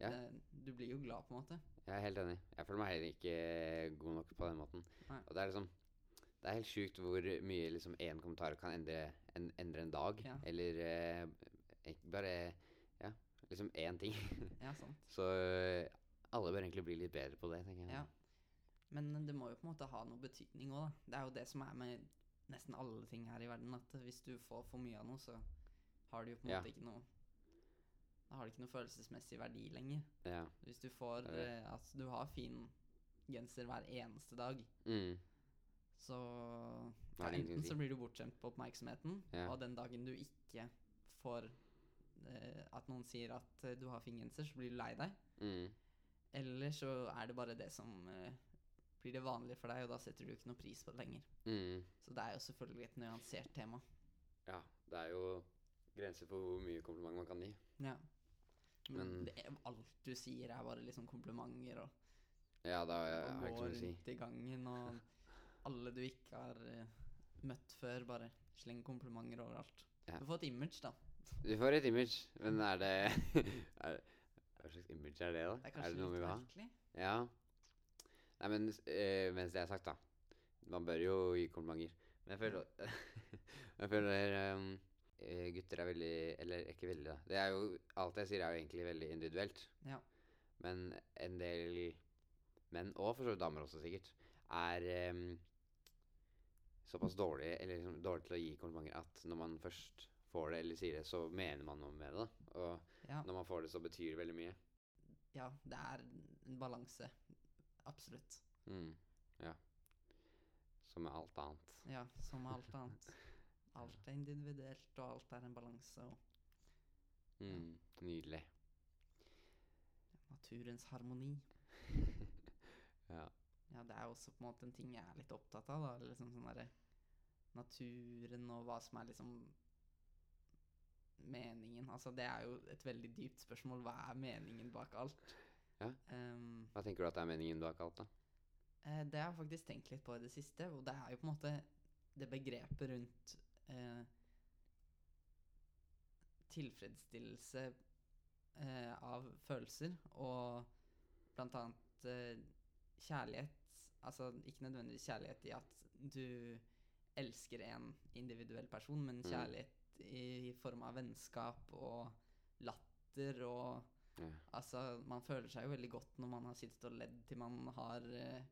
Ja. Det, du blir jo glad, på en måte. Jeg er helt enig. Jeg føler meg heller ikke god nok på den måten. Nei. Og det er liksom Det er helt sjukt hvor mye liksom én kommentar kan endre en, endre en dag. Ja. Eller eh, bare Ja, liksom én ting. Ja, sant. Så eh, alle bør egentlig bli litt bedre på det, tenker jeg. Ja. Men det må jo på en måte ha noe betydning òg, da. Det er jo det som er med nesten alle ting her i verden, at hvis du får for mye av noe, så har det jo på en Ja. måte ikke noe Da har det ikke noe følelsesmessig verdi lenger. Ja. Hvis du får at eh, at du har fin genser hver eneste dag, Mm. Så Nei, Enten så blir du bortskjemt på oppmerksomheten, Ja. og den dagen du ikke får eh, at noen sier at eh, du har fin genser, så blir du lei deg. Mm. Eller så er det bare det som eh, blir det vanlige for deg, og da setter du ikke noe pris på det lenger. Mm. Så det er jo selvfølgelig et nyansert tema. Ja. Det er jo grenser for hvor mye kompliment man kan gi. Ja. Men, Men- det, alt du sier, er bare liksom komplimenter, og, Ja, da har jeg ikke går noe si. i gangen, og alle du ikke har eh, møtt før, bare sleng komplimenter overalt. Ja. Du får et image, da. Du får et image, men er det er, Hva slags image er det, da? Det er kanskje det noe vi vil ha? merkelig. Ja. Nei, men eh, mens det er sagt, da. Man bør jo gi komplimenter. Men jeg føler Jeg føler eh, gutter er veldig Eller ikke veldig, da. Det er jo Alt jeg sier, er jo egentlig veldig individuelt. Ja. Men en del menn, og for så vidt damer også sikkert, er ehm, såpass dårlig eller liksom, dårlig til å gi komplimenter at når man først får det eller sier det, så mener man noe med det. Og Ja. når man får det, så betyr det veldig mye. ja, det er en balanse. Absolutt. Mm. Ja. Som med alt annet. Ja, som med alt annet. Alt er individuelt, og alt er en balanse. Og Mm. Nydelig. naturens harmoni. Ja. Ja, det er også på en måte en ting jeg er litt opptatt av. da, liksom sånn der, Naturen og hva som er liksom meningen. Altså, det er jo et veldig dypt spørsmål. Hva er meningen bak alt? Ja. Um, Hva tenker du at er meningen bak alt, da? eh, det har jeg faktisk tenkt litt på i det siste, og det er jo på en måte det begrepet rundt eh, tilfredsstillelse eh, av følelser, og blant annet eh, kjærlighet Altså ikke nødvendigvis kjærlighet i at du elsker en individuell person, men Mm. kjærlighet i form av vennskap og latter og Ja. Altså, man føler seg jo veldig godt når man har sittet og ledd til man har eh,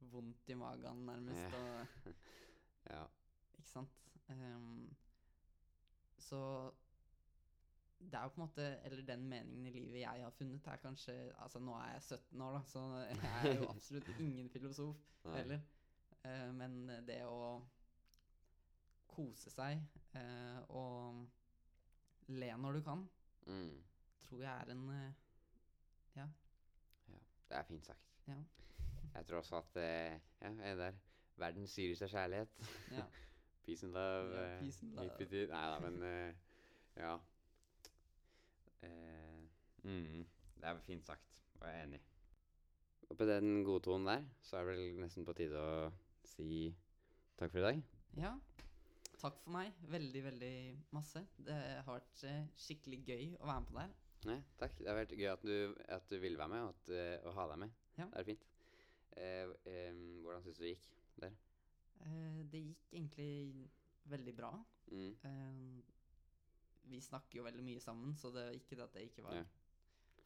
vondt i magen, nærmest, Ja. og ja. Ikke sant? Um, så det er jo på en måte Eller den meningen i livet jeg har funnet, er kanskje Altså, nå er jeg 17 år, da, så jeg er jo absolutt ingen filosof heller. Uh, men det å kose seg uh, og le når du kan, Mm. tror jeg er en ja. Det er fint sagt. Ja. Jeg tror også at Ja, jeg er der. Verden styres seg kjærlighet. Ja. peace and love. Ja, eh, peace and love. Nei da, men Ja. Eh, mm, det er fint sagt, og jeg er enig. Og på den gode tonen der, så er det vel nesten på tide å si takk for i dag. ja. Takk for meg. Veldig, veldig masse. Det har vært eh, skikkelig gøy å være med på det her. Nei, takk. Det har vært gøy at du, at du ville være med, og at, eh, å ha deg med. Ja. Det er fint. Eh, eh, hvordan syns du det gikk der? Eh, det gikk egentlig veldig bra. Mm. Vi snakker jo veldig mye sammen, så det er ikke det at det ikke var Ja.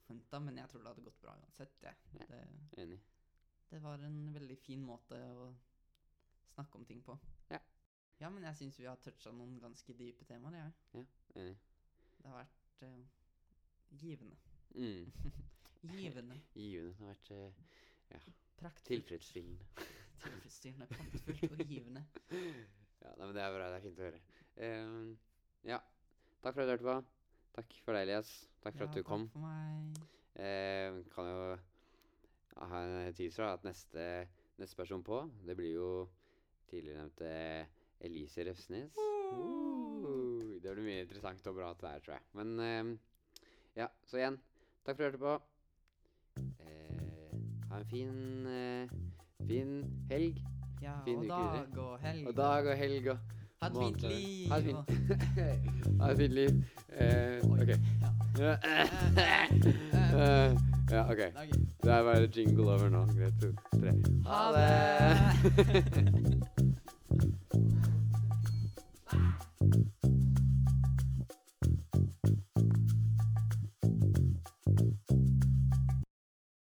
forventa, men jeg tror det hadde gått bra uansett. jeg. Ja. Det, Enig. det var en veldig fin måte å snakke om ting på. Ja. Ja, men jeg syns vi har toucha noen ganske dype temaer, jeg. Enig. Det har vært uh, givende. Mm. Givende. Givende. Det har vært ja, Praktfullt. tilfredsstillende. Tilfredsstillende. Praktfullt og givende. Ja, nei, men det er bra. Det er fint å høre. Um, ja. Takk for at du hørte på. Takk for deg, Elias. Takk for Ja, at du kom. Takk for meg. Eh, kan jo ha en fra at neste, neste person på, det blir jo tidligere nevnte Elise Refsnes. Uh, det blir mye interessant og bra til der, tror jeg. Men eh, ja, så igjen, takk for at du hørte på. Eh, ha en fin, eh, fin helg. Ja, Fin og dag og helg. Og dag og helg og Ha et fint liv. Ha et fint, ha et fint liv. Uh, ok. Ja. Eh, ok. Det er bare jingle over nå. Greit. To, tre. Ha det!